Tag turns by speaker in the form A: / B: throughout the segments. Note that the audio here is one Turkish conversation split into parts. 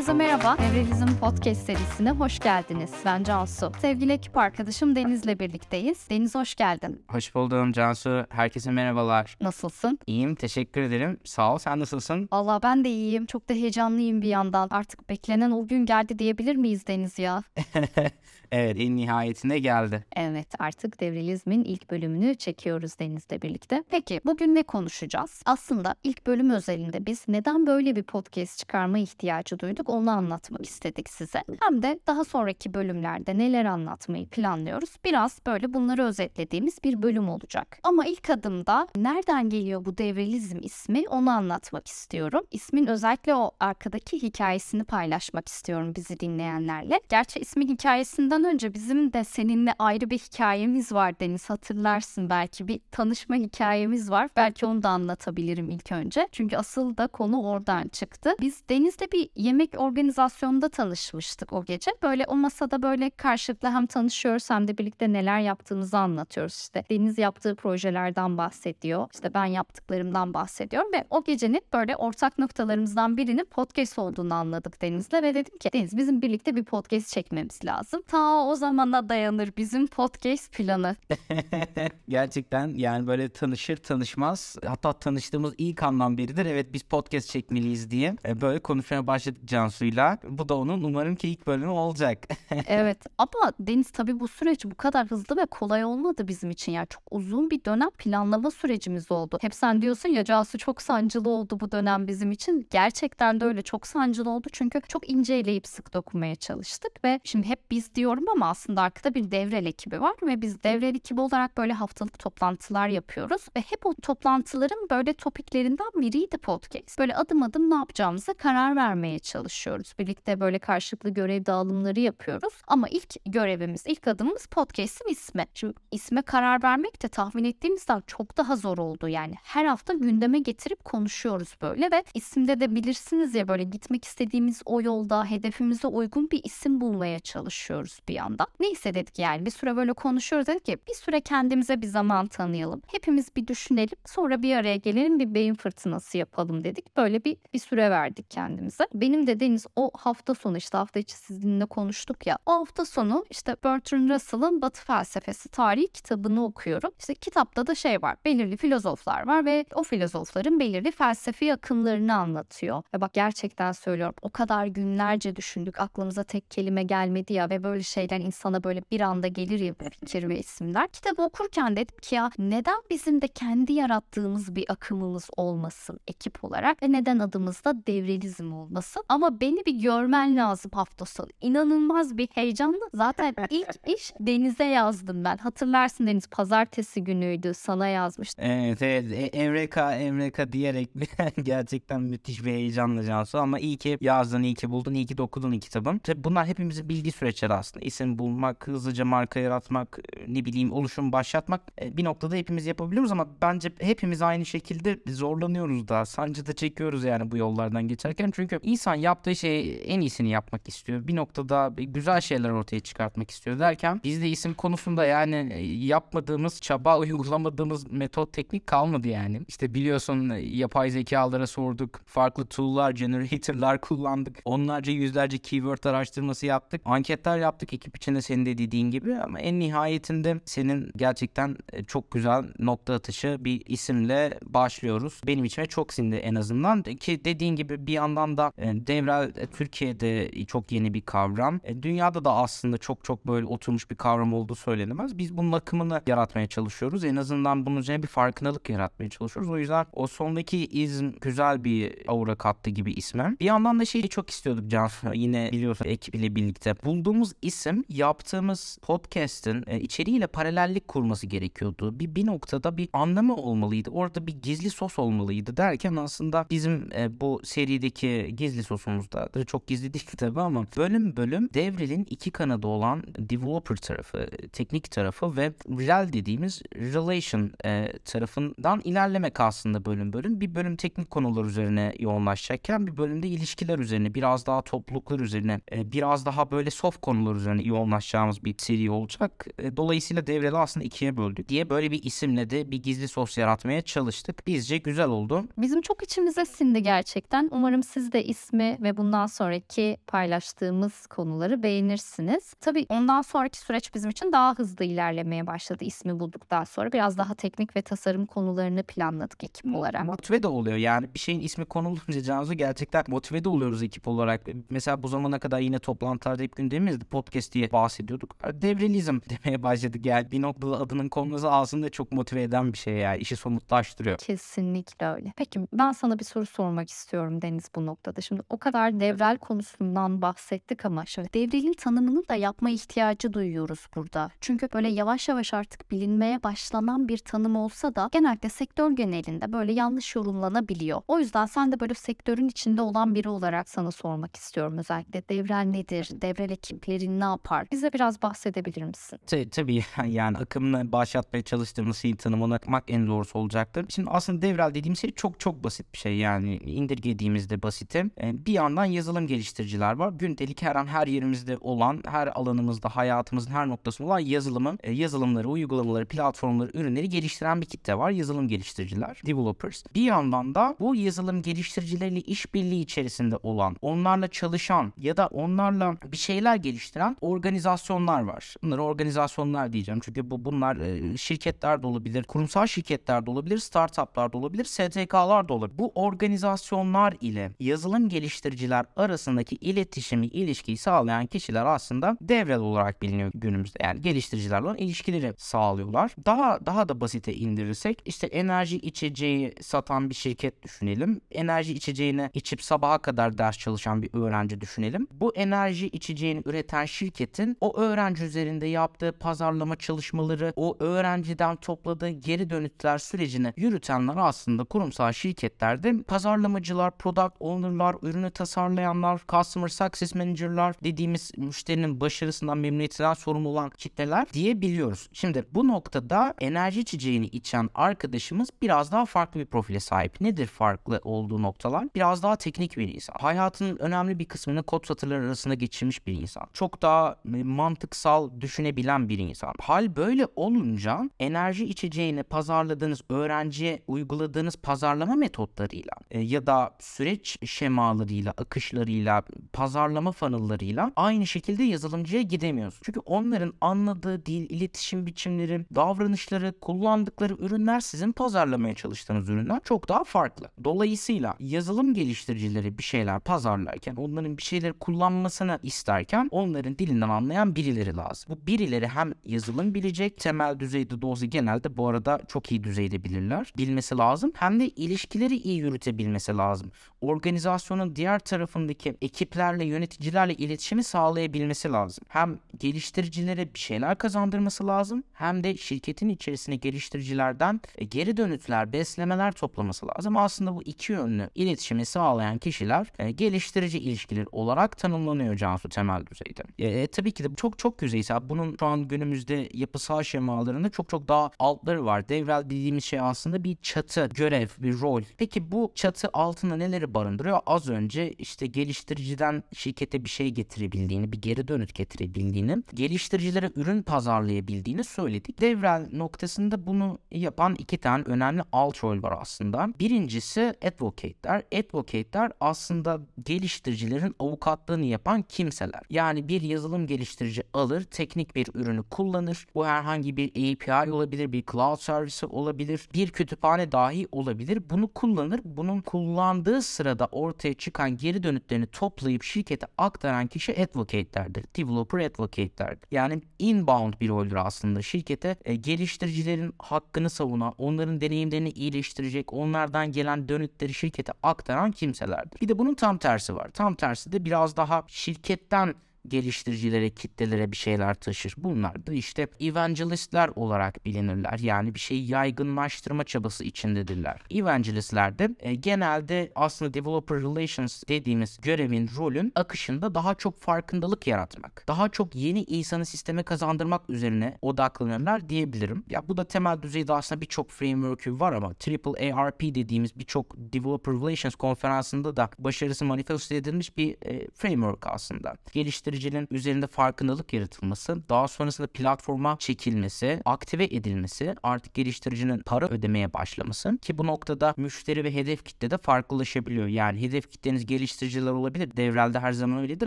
A: Herkese merhaba. Devrelizm Podcast serisine hoş geldiniz. Ben Cansu. Sevgili ekip arkadaşım Deniz'le birlikteyiz. Deniz hoş geldin.
B: Hoş buldum Cansu. Herkese merhabalar.
A: Nasılsın?
B: İyiyim, teşekkür ederim. Sağ ol, sen nasılsın?
A: Allah ben de iyiyim. Çok da heyecanlıyım bir yandan. Artık beklenen o gün geldi diyebilir miyiz Deniz ya?
B: evet, en nihayetinde geldi.
A: Evet, artık Devrelizm'in ilk bölümünü çekiyoruz Deniz'le birlikte. Peki, bugün ne konuşacağız? Aslında ilk bölüm özelinde biz neden böyle bir podcast çıkarma ihtiyacı duyduk onu anlatmak istedik size. Hem de daha sonraki bölümlerde neler anlatmayı planlıyoruz. Biraz böyle bunları özetlediğimiz bir bölüm olacak. Ama ilk adımda nereden geliyor bu devrelizm ismi onu anlatmak istiyorum. İsmin özellikle o arkadaki hikayesini paylaşmak istiyorum bizi dinleyenlerle. Gerçi ismin hikayesinden önce bizim de seninle ayrı bir hikayemiz var Deniz hatırlarsın belki bir tanışma hikayemiz var. Belki onu da anlatabilirim ilk önce. Çünkü asıl da konu oradan çıktı. Biz Deniz'le bir yemek organizasyonunda tanışmıştık o gece. Böyle o masada böyle karşılıklı hem tanışıyoruz hem de birlikte neler yaptığımızı anlatıyoruz işte. Deniz yaptığı projelerden bahsediyor. İşte ben yaptıklarımdan bahsediyorum ve o gecenin böyle ortak noktalarımızdan birinin podcast olduğunu anladık Deniz'le ve dedim ki Deniz bizim birlikte bir podcast çekmemiz lazım. Ta o zamana dayanır bizim podcast planı.
B: Gerçekten yani böyle tanışır tanışmaz hatta tanıştığımız ilk andan beridir evet biz podcast çekmeliyiz diye e, böyle konuşmaya başladık Cansu'yla. Bu da onun umarım ki ilk bölümü olacak.
A: evet ama Deniz tabii bu süreç bu kadar hızlı ve kolay olmadı bizim için. Yani çok uzun bir dönem planlama sürecimiz oldu. Hep sen diyorsun ya Cansu çok sancılı oldu bu dönem bizim için. Gerçekten de öyle çok sancılı oldu çünkü çok inceleyip sık dokunmaya çalıştık ve şimdi hep biz diyorum ama aslında arkada bir devrel ekibi var ve biz devrel ekibi olarak böyle haftalık toplantılar yapıyoruz ve hep o toplantıların böyle topiklerinden biriydi podcast. Böyle adım adım ne yapacağımıza karar vermeye çalışıyoruz. Birlikte böyle karşılıklı görev dağılımları yapıyoruz. Ama ilk görevimiz, ilk adımımız podcast'in ismi. Şimdi isme karar vermek de tahmin ettiğimizden çok daha zor oldu yani. Her hafta gündeme getirip konuşuyoruz böyle ve isimde de bilirsiniz ya böyle gitmek istediğimiz o yolda hedefimize uygun bir isim bulmaya çalışıyoruz bir yandan. Neyse dedik yani bir süre böyle konuşuyoruz dedik ki bir süre kendimize bir zaman tanıyalım. Hepimiz bir düşünelim sonra bir araya gelelim bir beyin fırtınası yapalım dedik. Böyle bir, bir süre verdik kendimize. Benim de Deniz o hafta sonu işte hafta içi sizinle konuştuk ya. O hafta sonu işte Bertrand Russell'ın Batı Felsefesi Tarihi kitabını okuyorum. İşte kitapta da şey var belirli filozoflar var ve o filozofların belirli felsefi akımlarını anlatıyor. Ve bak gerçekten söylüyorum o kadar günlerce düşündük aklımıza tek kelime gelmedi ya ve böyle şeyler insana böyle bir anda gelir ya fikir ve isimler. Kitabı okurken dedim ki ya neden bizim de kendi yarattığımız bir akımımız olmasın ekip olarak ve neden adımızda devrelizm olmasın? Ama beni bir görmen lazım hafta sonu. İnanılmaz bir heyecanla zaten ilk iş Deniz'e yazdım ben. Hatırlarsın Deniz pazartesi günüydü sana yazmıştım.
B: Evet evet e, Evreka Evreka diyerek gerçekten müthiş bir heyecanla Cansu ama iyi ki yazdın, iyi ki buldun, iyi ki dokudun kitabım. Tabii bunlar hepimizin bildiği süreçler aslında. İsim bulmak, hızlıca marka yaratmak, ne bileyim oluşum başlatmak e, bir noktada hepimiz yapabiliyoruz ama bence hepimiz aynı şekilde zorlanıyoruz da, sancı da çekiyoruz yani bu yollardan geçerken. Çünkü insan yaptığı şey en iyisini yapmak istiyor. Bir noktada güzel şeyler ortaya çıkartmak istiyor derken biz de isim konusunda yani e, yapmadığımız çaba, uygulamadığımız metot, teknik kalmadı yani. İşte biliyorsun yapay zekalara sorduk. Farklı tool'lar, generator'lar kullandık. Onlarca yüzlerce keyword araştırması yaptık. Anketler yaptık ekip içinde senin de dediğin gibi ama en nihayetinde senin gerçekten e, çok güzel nokta atışı bir isimle başlıyoruz. Benim içime çok sindi en azından ki dediğin gibi bir yandan da e, devrel Türkiye'de çok yeni bir kavram. E, dünyada da aslında çok çok böyle oturmuş bir kavram olduğu söylenemez. Biz bunun akımını yaratmaya çalışıyoruz. En azından bunun üzerine bir farkındalık yaratmaya çalışıyoruz. O yüzden o sondaki izm güzel bir aura kattı gibi isme. Bir yandan da şeyi çok istiyorduk Can. Yine biliyorsun ekibiyle birlikte. Bulduğumuz isim yaptığımız podcast'in e, içeriğiyle paralellik kurması gerekiyordu. Bir, bir noktada bir anlamı olmalıydı. Orada bir gizli sos olmalıydı derken aslında bizim e, bu serideki gizli sosumuzda çok gizli değil tabii ama bölüm bölüm Devril'in iki kanadı olan developer tarafı, teknik tarafı ve rel dediğimiz relation e, tarafından ilerlemek aslında bölüm bölüm. Bir bölüm teknik konular üzerine yoğunlaşacakken bir bölümde ilişkiler üzerine, biraz daha topluluklar üzerine, e, biraz daha böyle soft konular üzerine yoğunlaşacağımız bir seri olacak. E, dolayısıyla Devril'i aslında ikiye böldük diye böyle bir isimle de bir gizli sos yaratmaya çalıştık. Bizce güzel oldu.
A: Bizim çok içimize sindi gerçekten. Umarım siz de ismi ve bundan sonraki paylaştığımız konuları beğenirsiniz. Tabii ondan sonraki süreç bizim için daha hızlı ilerlemeye başladı ismi bulduktan sonra. Biraz daha teknik ve tasarım konularını planladık ekip olarak.
B: Motive de oluyor yani bir şeyin ismi konulunca Cansu gerçekten motive de oluyoruz ekip olarak. Mesela bu zamana kadar yine toplantılarda hep gündemimizde podcast diye bahsediyorduk. Devrelizm demeye başladık yani bir noktada adının konması aslında çok motive eden bir şey yani işi somutlaştırıyor.
A: Kesinlikle öyle. Peki ben sana bir soru sormak istiyorum Deniz bu noktada. Şimdi o kadar devrel konusundan bahsettik ama şöyle devrelin tanımını da yapma ihtiyacı duyuyoruz burada. Çünkü böyle yavaş yavaş artık bilinmeye başlanan bir tanım olsa da genelde sektör genelinde böyle yanlış yorumlanabiliyor. O yüzden sen de böyle sektörün içinde olan biri olarak sana sormak istiyorum özellikle. Devrel nedir? Devrel ekipleri ne yapar? Bize biraz bahsedebilir misin?
B: T- tabii yani akımını başlatmaya çalıştığımız şeyin tanımını yapmak en doğrusu olacaktır. Şimdi aslında devrel dediğim şey çok çok basit bir şey yani indirgediğimizde basiti. Ee, bir yandan yazılım geliştiriciler var. Gündelik her an her yerimizde olan, her alanımızda hayatımızın her noktasında olan yazılımın, e, yazılımları, uygulamaları, platformları, ürünleri geliştiren bir kitle var. Yazılım geliştiriciler, developers. Bir yandan da bu yazılım geliştiricileriyle işbirliği içerisinde olan, onlarla çalışan ya da onlarla bir şeyler geliştiren organizasyonlar var. Bunları organizasyonlar diyeceğim çünkü bu bunlar e, şirketler de olabilir, kurumsal şirketler de olabilir, startuplar da olabilir, STK'lar da olabilir. Bu organizasyonlar ile yazılım geliştiriciler arasındaki iletişimi, ilişkiyi sağlayan kişiler aslında devrel olarak biliniyor günümüzde. Yani geliştiricilerle olan ilişkileri sağlıyorlar. Daha daha da basite indirirsek işte enerji içeceği satan bir şirket düşünelim. Enerji içeceğini içip sabaha kadar ders çalışan bir öğrenci düşünelim. Bu enerji içeceğini üreten şirketin o öğrenci üzerinde yaptığı pazarlama çalışmaları, o öğrenciden topladığı geri dönütler sürecini yürütenler aslında kurumsal şirketlerde pazarlamacılar, product owner'lar, ürünü tasarlayanlar, customer success manager'lar dediğimiz müşterinin başarısından memnuniyetinden sorumlu olan kitleler diyebiliyoruz. Şimdi bu noktada enerji içeceğini içen arkadaşımız biraz daha farklı bir profile sahip. Nedir farklı olduğu noktalar? Biraz daha teknik bir insan. Hayatının önemli bir kısmını kod satırları arasında geçirmiş bir insan. Çok daha e, mantıksal düşünebilen bir insan. Hal böyle olunca enerji içeceğini pazarladığınız öğrenciye uyguladığınız pazarlama metotlarıyla e, ya da süreç şemalarıyla, akışlarıyla, pazarlama funnel'larıyla aynı şekilde yazılımcıya gidemiyoruz. Çünkü onların anladığı dil, iletişim biçimleri, davranışları, kullandıkları ürünler sizin pazarlamaya çalıştığınız ürünler çok daha farklı. Dolayısıyla yazılım geliştiricileri bir şeyler pazarlarken, onların bir şeyleri kullanmasını isterken onların dilinden anlayan birileri lazım. Bu birileri hem yazılım bilecek, temel düzeyde de olsa genelde bu arada çok iyi düzeyde bilirler. Bilmesi lazım. Hem de ilişkileri iyi yürütebilmesi lazım. Organizasyonun diğer tarafındaki ekiplerle, yöneticilerle iletişimi sağlayabilmesi lazım. Hem geliştiricilere bir şeyler kazandırması lazım hem de şirketin içerisine geliştiricilerden e, geri dönütler, beslemeler toplaması lazım. Aslında bu iki yönlü iletişimi sağlayan kişiler e, geliştirici ilişkiler olarak tanımlanıyor Cansu temel düzeyde. E, tabii ki de çok çok yüzeysel. Bunun şu an günümüzde yapısal şemalarında çok çok daha altları var. Devrel dediğimiz şey aslında bir çatı, görev, bir rol. Peki bu çatı altında neleri barındırıyor? Az önce işte geliştiriciden şirkete bir şey getirebildiğini, bir geri dönüt getirebildiğini, geliştiricilere ürün pazarlayabildiğini söyledik. Devrel noktasında bunu yapan iki tane önemli alt rol var aslında. Birincisi advocate'ler. Advocate'ler aslında geliştiricilerin avukatlığını yapan kimseler. Yani bir yazılım geliştirici alır, teknik bir ürünü kullanır. Bu herhangi bir API olabilir, bir cloud servisi olabilir, bir kütüphane dahi olabilir. Bunu kullanır. Bunun kullandığı sırada ortaya çıkan geri dönütlerini toplayıp şirkete aktaran kişi advocate'lerdir. Developer advocate'lerdir. Yani inbound bir roldür aslında. Şirkete e, geliştiricilerin hakkını savunan, onların deneyimlerini iyileştirecek, onlardan gelen dönütleri şirkete aktaran kimselerdir. Bir de bunun tam tersi var. Tam tersi de biraz daha şirketten geliştiricilere, kitlelere bir şeyler taşır. Bunlar da işte evangelistler olarak bilinirler. Yani bir şeyi yaygınlaştırma çabası içindedirler. Evangelistler de e, genelde aslında developer relations dediğimiz görevin, rolün akışında daha çok farkındalık yaratmak. Daha çok yeni insanı sisteme kazandırmak üzerine odaklanırlar diyebilirim. Ya bu da temel düzeyde aslında birçok framework'ü var ama Triple ARP dediğimiz birçok developer relations konferansında da başarısı manifesto edilmiş bir e, framework aslında. Geliştir geliştiricinin üzerinde farkındalık yaratılması, daha sonrasında platforma çekilmesi, aktive edilmesi, artık geliştiricinin para ödemeye başlaması ki bu noktada müşteri ve hedef kitle de farklılaşabiliyor. Yani hedef kitleniz geliştiriciler olabilir. Devrelde her zaman öyledir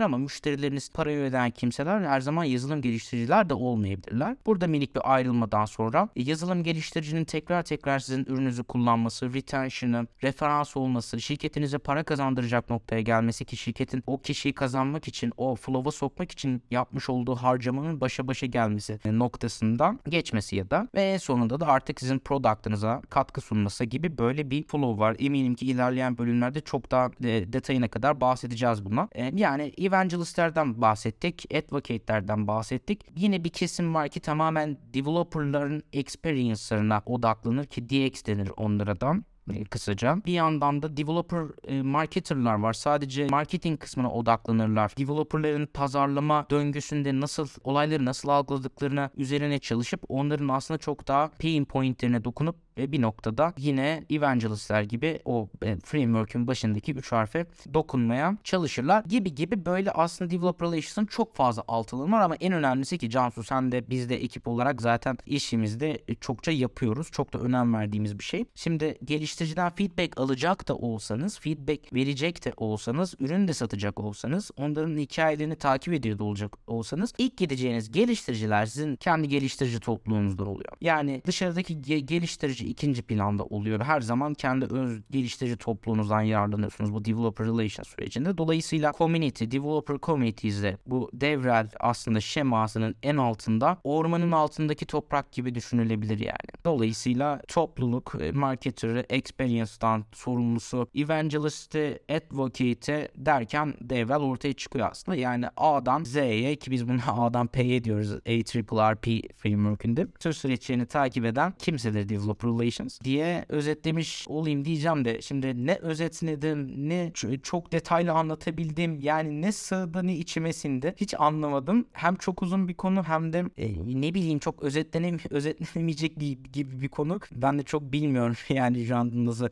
B: ama müşterileriniz parayı ödeyen kimseler her zaman yazılım geliştiriciler de olmayabilirler. Burada minik bir ayrılmadan sonra yazılım geliştiricinin tekrar tekrar sizin ürününüzü kullanması, retention'ı, referans olması, şirketinize para kazandıracak noktaya gelmesi ki şirketin o kişiyi kazanmak için, o flow'a sokmak için yapmış olduğu harcamanın başa başa gelmesi noktasından geçmesi ya da ve en sonunda da artık sizin product'ınıza katkı sunması gibi böyle bir flow var. Eminim ki ilerleyen bölümlerde çok daha e, detayına kadar bahsedeceğiz buna. E, yani evangelistlerden bahsettik, advocate'lerden bahsettik. Yine bir kesim var ki tamamen developerların experience'larına odaklanır ki DX denir onlara da e, kısaca. Bir yandan da developer e, marketerlar var. Sadece marketing kısmına odaklanırlar. Developerların pazarlama döngüsünde nasıl olayları nasıl algıladıklarına üzerine çalışıp onların aslında çok daha pain pointlerine dokunup ve bir noktada yine evangelistler gibi o e, framework'ün başındaki üç harfe dokunmaya çalışırlar gibi gibi böyle aslında developer relations'ın çok fazla alt var ama en önemlisi ki Cansu sen de biz de ekip olarak zaten işimizde çokça yapıyoruz. Çok da önem verdiğimiz bir şey. Şimdi geliştiriciden feedback alacak da olsanız, feedback verecek de olsanız, ürün de satacak olsanız, onların hikayelerini takip ediyor da olacak olsanız ilk gideceğiniz geliştiriciler sizin kendi geliştirici topluluğunuzdan oluyor. Yani dışarıdaki ge- geliştirici ikinci planda oluyor. Her zaman kendi öz geliştirici topluluğunuzdan yararlanıyorsunuz bu developer relation sürecinde. Dolayısıyla community, developer communities'de bu devrel aslında şemasının en altında ormanın altındaki toprak gibi düşünülebilir yani. Dolayısıyla topluluk, e, marketer'ı, experience'dan sorumlusu, evangelist'i, advocate'i derken devrel ortaya çıkıyor aslında. Yani A'dan Z'ye ki biz bunu A'dan P'ye diyoruz ARRP framework'ünde. Söz süreçlerini takip eden kimsedir developer relations diye özetlemiş olayım diyeceğim de şimdi ne özetledim ne çok detaylı anlatabildim yani ne sığdı ne içime sindi hiç anlamadım. Hem çok uzun bir konu hem de e, ne bileyim çok özetlenem özetlenemeyecek gibi bir konu. Ben de çok bilmiyorum yani şu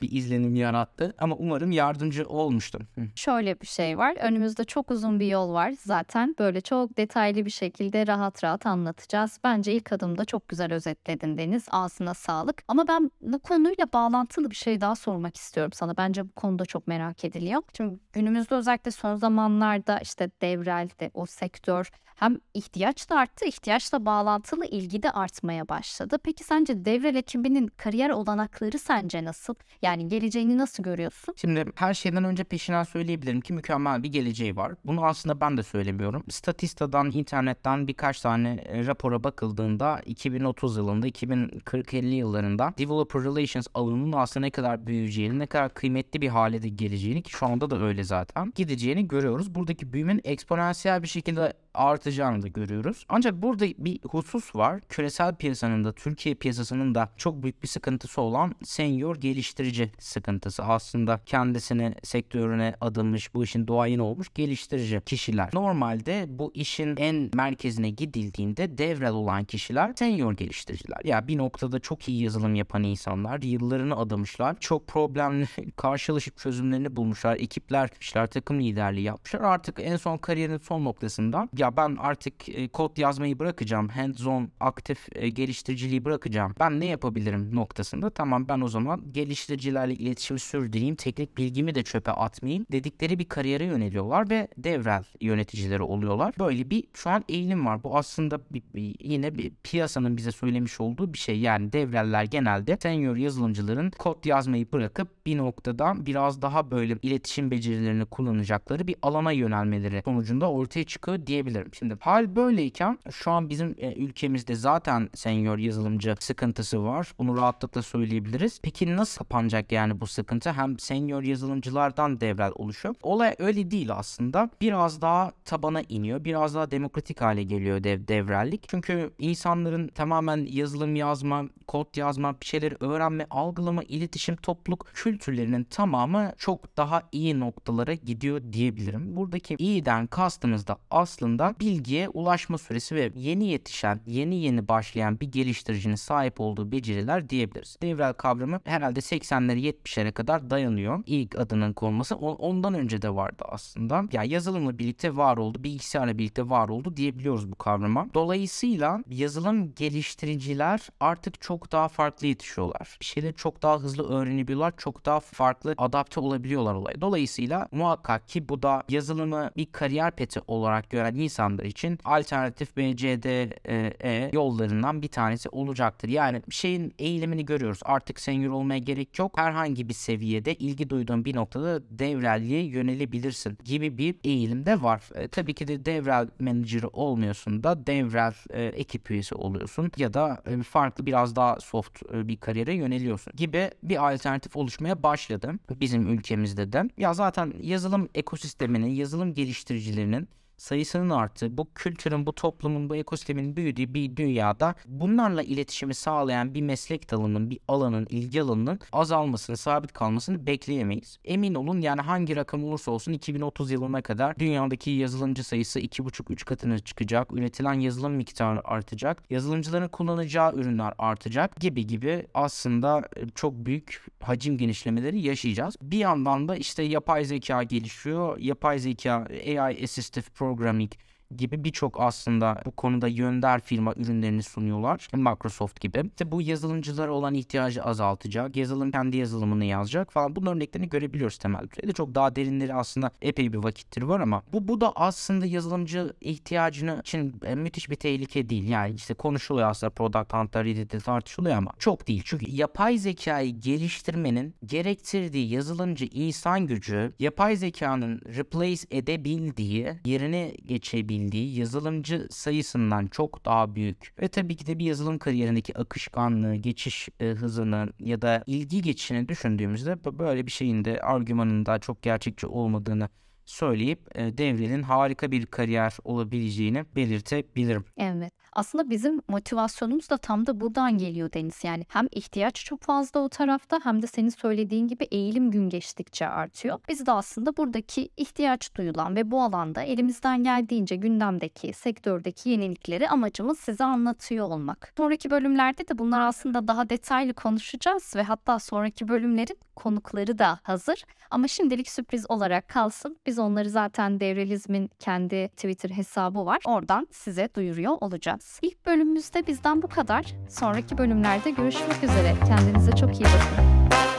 B: bir izlenim yarattı ama umarım yardımcı olmuştum.
A: Şöyle bir şey var. Önümüzde çok uzun bir yol var. Zaten böyle çok detaylı bir şekilde rahat rahat anlatacağız. Bence ilk adımda çok güzel özetledin Deniz. Ağzına sağlık. Ama ben bu konuyla bağlantılı bir şey daha sormak istiyorum sana. Bence bu konuda çok merak ediliyor. Şimdi günümüzde özellikle son zamanlarda işte devrelde o sektör hem ihtiyaç da arttı, ihtiyaçla bağlantılı ilgi de artmaya başladı. Peki sence devrel ekibinin kariyer olanakları sence nasıl? Yani geleceğini nasıl görüyorsun?
B: Şimdi her şeyden önce peşinden söyleyebilirim ki mükemmel bir geleceği var. Bunu aslında ben de söylemiyorum. Statista'dan, internetten birkaç tane e, rapora bakıldığında 2030 yılında, 2040-50 yıllarında developer relations alanının aslında ne kadar büyüyeceğini, ne kadar kıymetli bir hale geleceğini ki şu anda da öyle zaten gideceğini görüyoruz. Buradaki büyümenin eksponansiyel bir şekilde artacağını da görüyoruz. Ancak burada bir husus var. Küresel piyasanın da Türkiye piyasasının da çok büyük bir sıkıntısı olan senior geliştirici sıkıntısı. Aslında kendisini sektörüne adılmış, bu işin doğayın olmuş geliştirici kişiler. Normalde bu işin en merkezine gidildiğinde devrel olan kişiler senior geliştiriciler. Ya bir noktada çok iyi yazılım yapan insanlar, yıllarını adamışlar. Çok problemli karşılaşıp çözümlerini bulmuşlar. Ekipler, işler takım liderliği yapmışlar. Artık en son kariyerinin son noktasında ya ben artık e, kod yazmayı bırakacağım. Hands-on aktif e, geliştiriciliği bırakacağım. Ben ne yapabilirim noktasında tamam ben o zaman geliştiricilerle iletişim sürdüreyim. Teknik bilgimi de çöpe atmayayım dedikleri bir kariyere yöneliyorlar ve devrel yöneticileri oluyorlar. Böyle bir şu an eğilim var. Bu aslında bir, bir, yine bir piyasanın bize söylemiş olduğu bir şey. Yani devreller genelde senior yazılımcıların kod yazmayı bırakıp bir noktada biraz daha böyle iletişim becerilerini kullanacakları bir alana yönelmeleri sonucunda ortaya çıkıyor diyebilirim. Şimdi hal böyleyken şu an bizim e, ülkemizde zaten senior yazılımcı sıkıntısı var. Bunu rahatlıkla söyleyebiliriz. Peki nasıl kapanacak yani bu sıkıntı? Hem senior yazılımcılardan devrel oluşuyor. Olay öyle değil aslında. Biraz daha tabana iniyor. Biraz daha demokratik hale geliyor dev, devrellik. Çünkü insanların tamamen yazılım yazma, kod yazma, bir şeyleri öğrenme, algılama, iletişim, topluluk kültürlerinin tamamı çok daha iyi noktalara gidiyor diyebilirim. Buradaki iyiden kastımız da aslında aslında bilgiye ulaşma süresi ve yeni yetişen, yeni yeni başlayan bir geliştiricinin sahip olduğu beceriler diyebiliriz. Devrel kavramı herhalde 80'lere 70'lere kadar dayanıyor. İlk adının konması ondan önce de vardı aslında. Ya yazılımla birlikte var oldu, bilgisayarla birlikte var oldu diyebiliyoruz bu kavrama. Dolayısıyla yazılım geliştiriciler artık çok daha farklı yetişiyorlar. Bir şeyleri çok daha hızlı öğrenebiliyorlar, çok daha farklı adapte olabiliyorlar olaya. Dolayısıyla muhakkak ki bu da yazılımı bir kariyer peti olarak gören insanlar için alternatif BCDE yollarından bir tanesi olacaktır. Yani şeyin eğilimini görüyoruz. Artık senior olmaya gerek yok. Herhangi bir seviyede ilgi duyduğun bir noktada devrelliğe yönelebilirsin gibi bir eğilim de var. E, tabii ki de devrel menajeri olmuyorsun da devrel e, ekip üyesi oluyorsun ya da e, farklı biraz daha soft e, bir kariyere yöneliyorsun gibi bir alternatif oluşmaya başladı bizim ülkemizde de. Ya zaten yazılım ekosisteminin, yazılım geliştiricilerinin sayısının arttığı, bu kültürün, bu toplumun, bu ekosistemin büyüdüğü bir dünyada bunlarla iletişimi sağlayan bir meslek dalının, bir alanın, ilgi alanının azalmasını, sabit kalmasını bekleyemeyiz. Emin olun yani hangi rakam olursa olsun 2030 yılına kadar dünyadaki yazılımcı sayısı 2,5-3 katına çıkacak. Üretilen yazılım miktarı artacak. Yazılımcıların kullanacağı ürünler artacak gibi gibi aslında e, çok büyük hacim genişlemeleri yaşayacağız. Bir yandan da işte yapay zeka gelişiyor. Yapay zeka, AI assistive programming gibi birçok aslında bu konuda yönder firma ürünlerini sunuyorlar. Microsoft gibi. İşte bu yazılımcılara olan ihtiyacı azaltacak. Yazılım kendi yazılımını yazacak falan. Bunun örneklerini görebiliyoruz temel düzeyde. Çok daha derinleri aslında epey bir vakittir var ama bu bu da aslında yazılımcı ihtiyacını için e, müthiş bir tehlike değil. Yani işte konuşuluyor aslında Product Reddit'te tartışılıyor ama çok değil. Çünkü yapay zekayı geliştirmenin gerektirdiği yazılımcı insan gücü yapay zekanın replace edebildiği yerine geçebildiği bildiği yazılımcı sayısından çok daha büyük. Ve tabii ki de bir yazılım kariyerindeki akışkanlığı, geçiş e, hızını ya da ilgi geçişini düşündüğümüzde böyle bir şeyin de argümanın da çok gerçekçi olmadığını söyleyip e, devrenin harika bir kariyer olabileceğini belirtebilirim.
A: Evet. Aslında bizim motivasyonumuz da tam da buradan geliyor Deniz. Yani hem ihtiyaç çok fazla o tarafta hem de senin söylediğin gibi eğilim gün geçtikçe artıyor. Biz de aslında buradaki ihtiyaç duyulan ve bu alanda elimizden geldiğince gündemdeki, sektördeki yenilikleri amacımız size anlatıyor olmak. Sonraki bölümlerde de bunlar aslında daha detaylı konuşacağız ve hatta sonraki bölümlerin konukları da hazır. Ama şimdilik sürpriz olarak kalsın. Biz onları zaten Devrelizm'in kendi Twitter hesabı var. Oradan size duyuruyor olacağız. İlk bölümümüzde bizden bu kadar. Sonraki bölümlerde görüşmek üzere. Kendinize çok iyi bakın.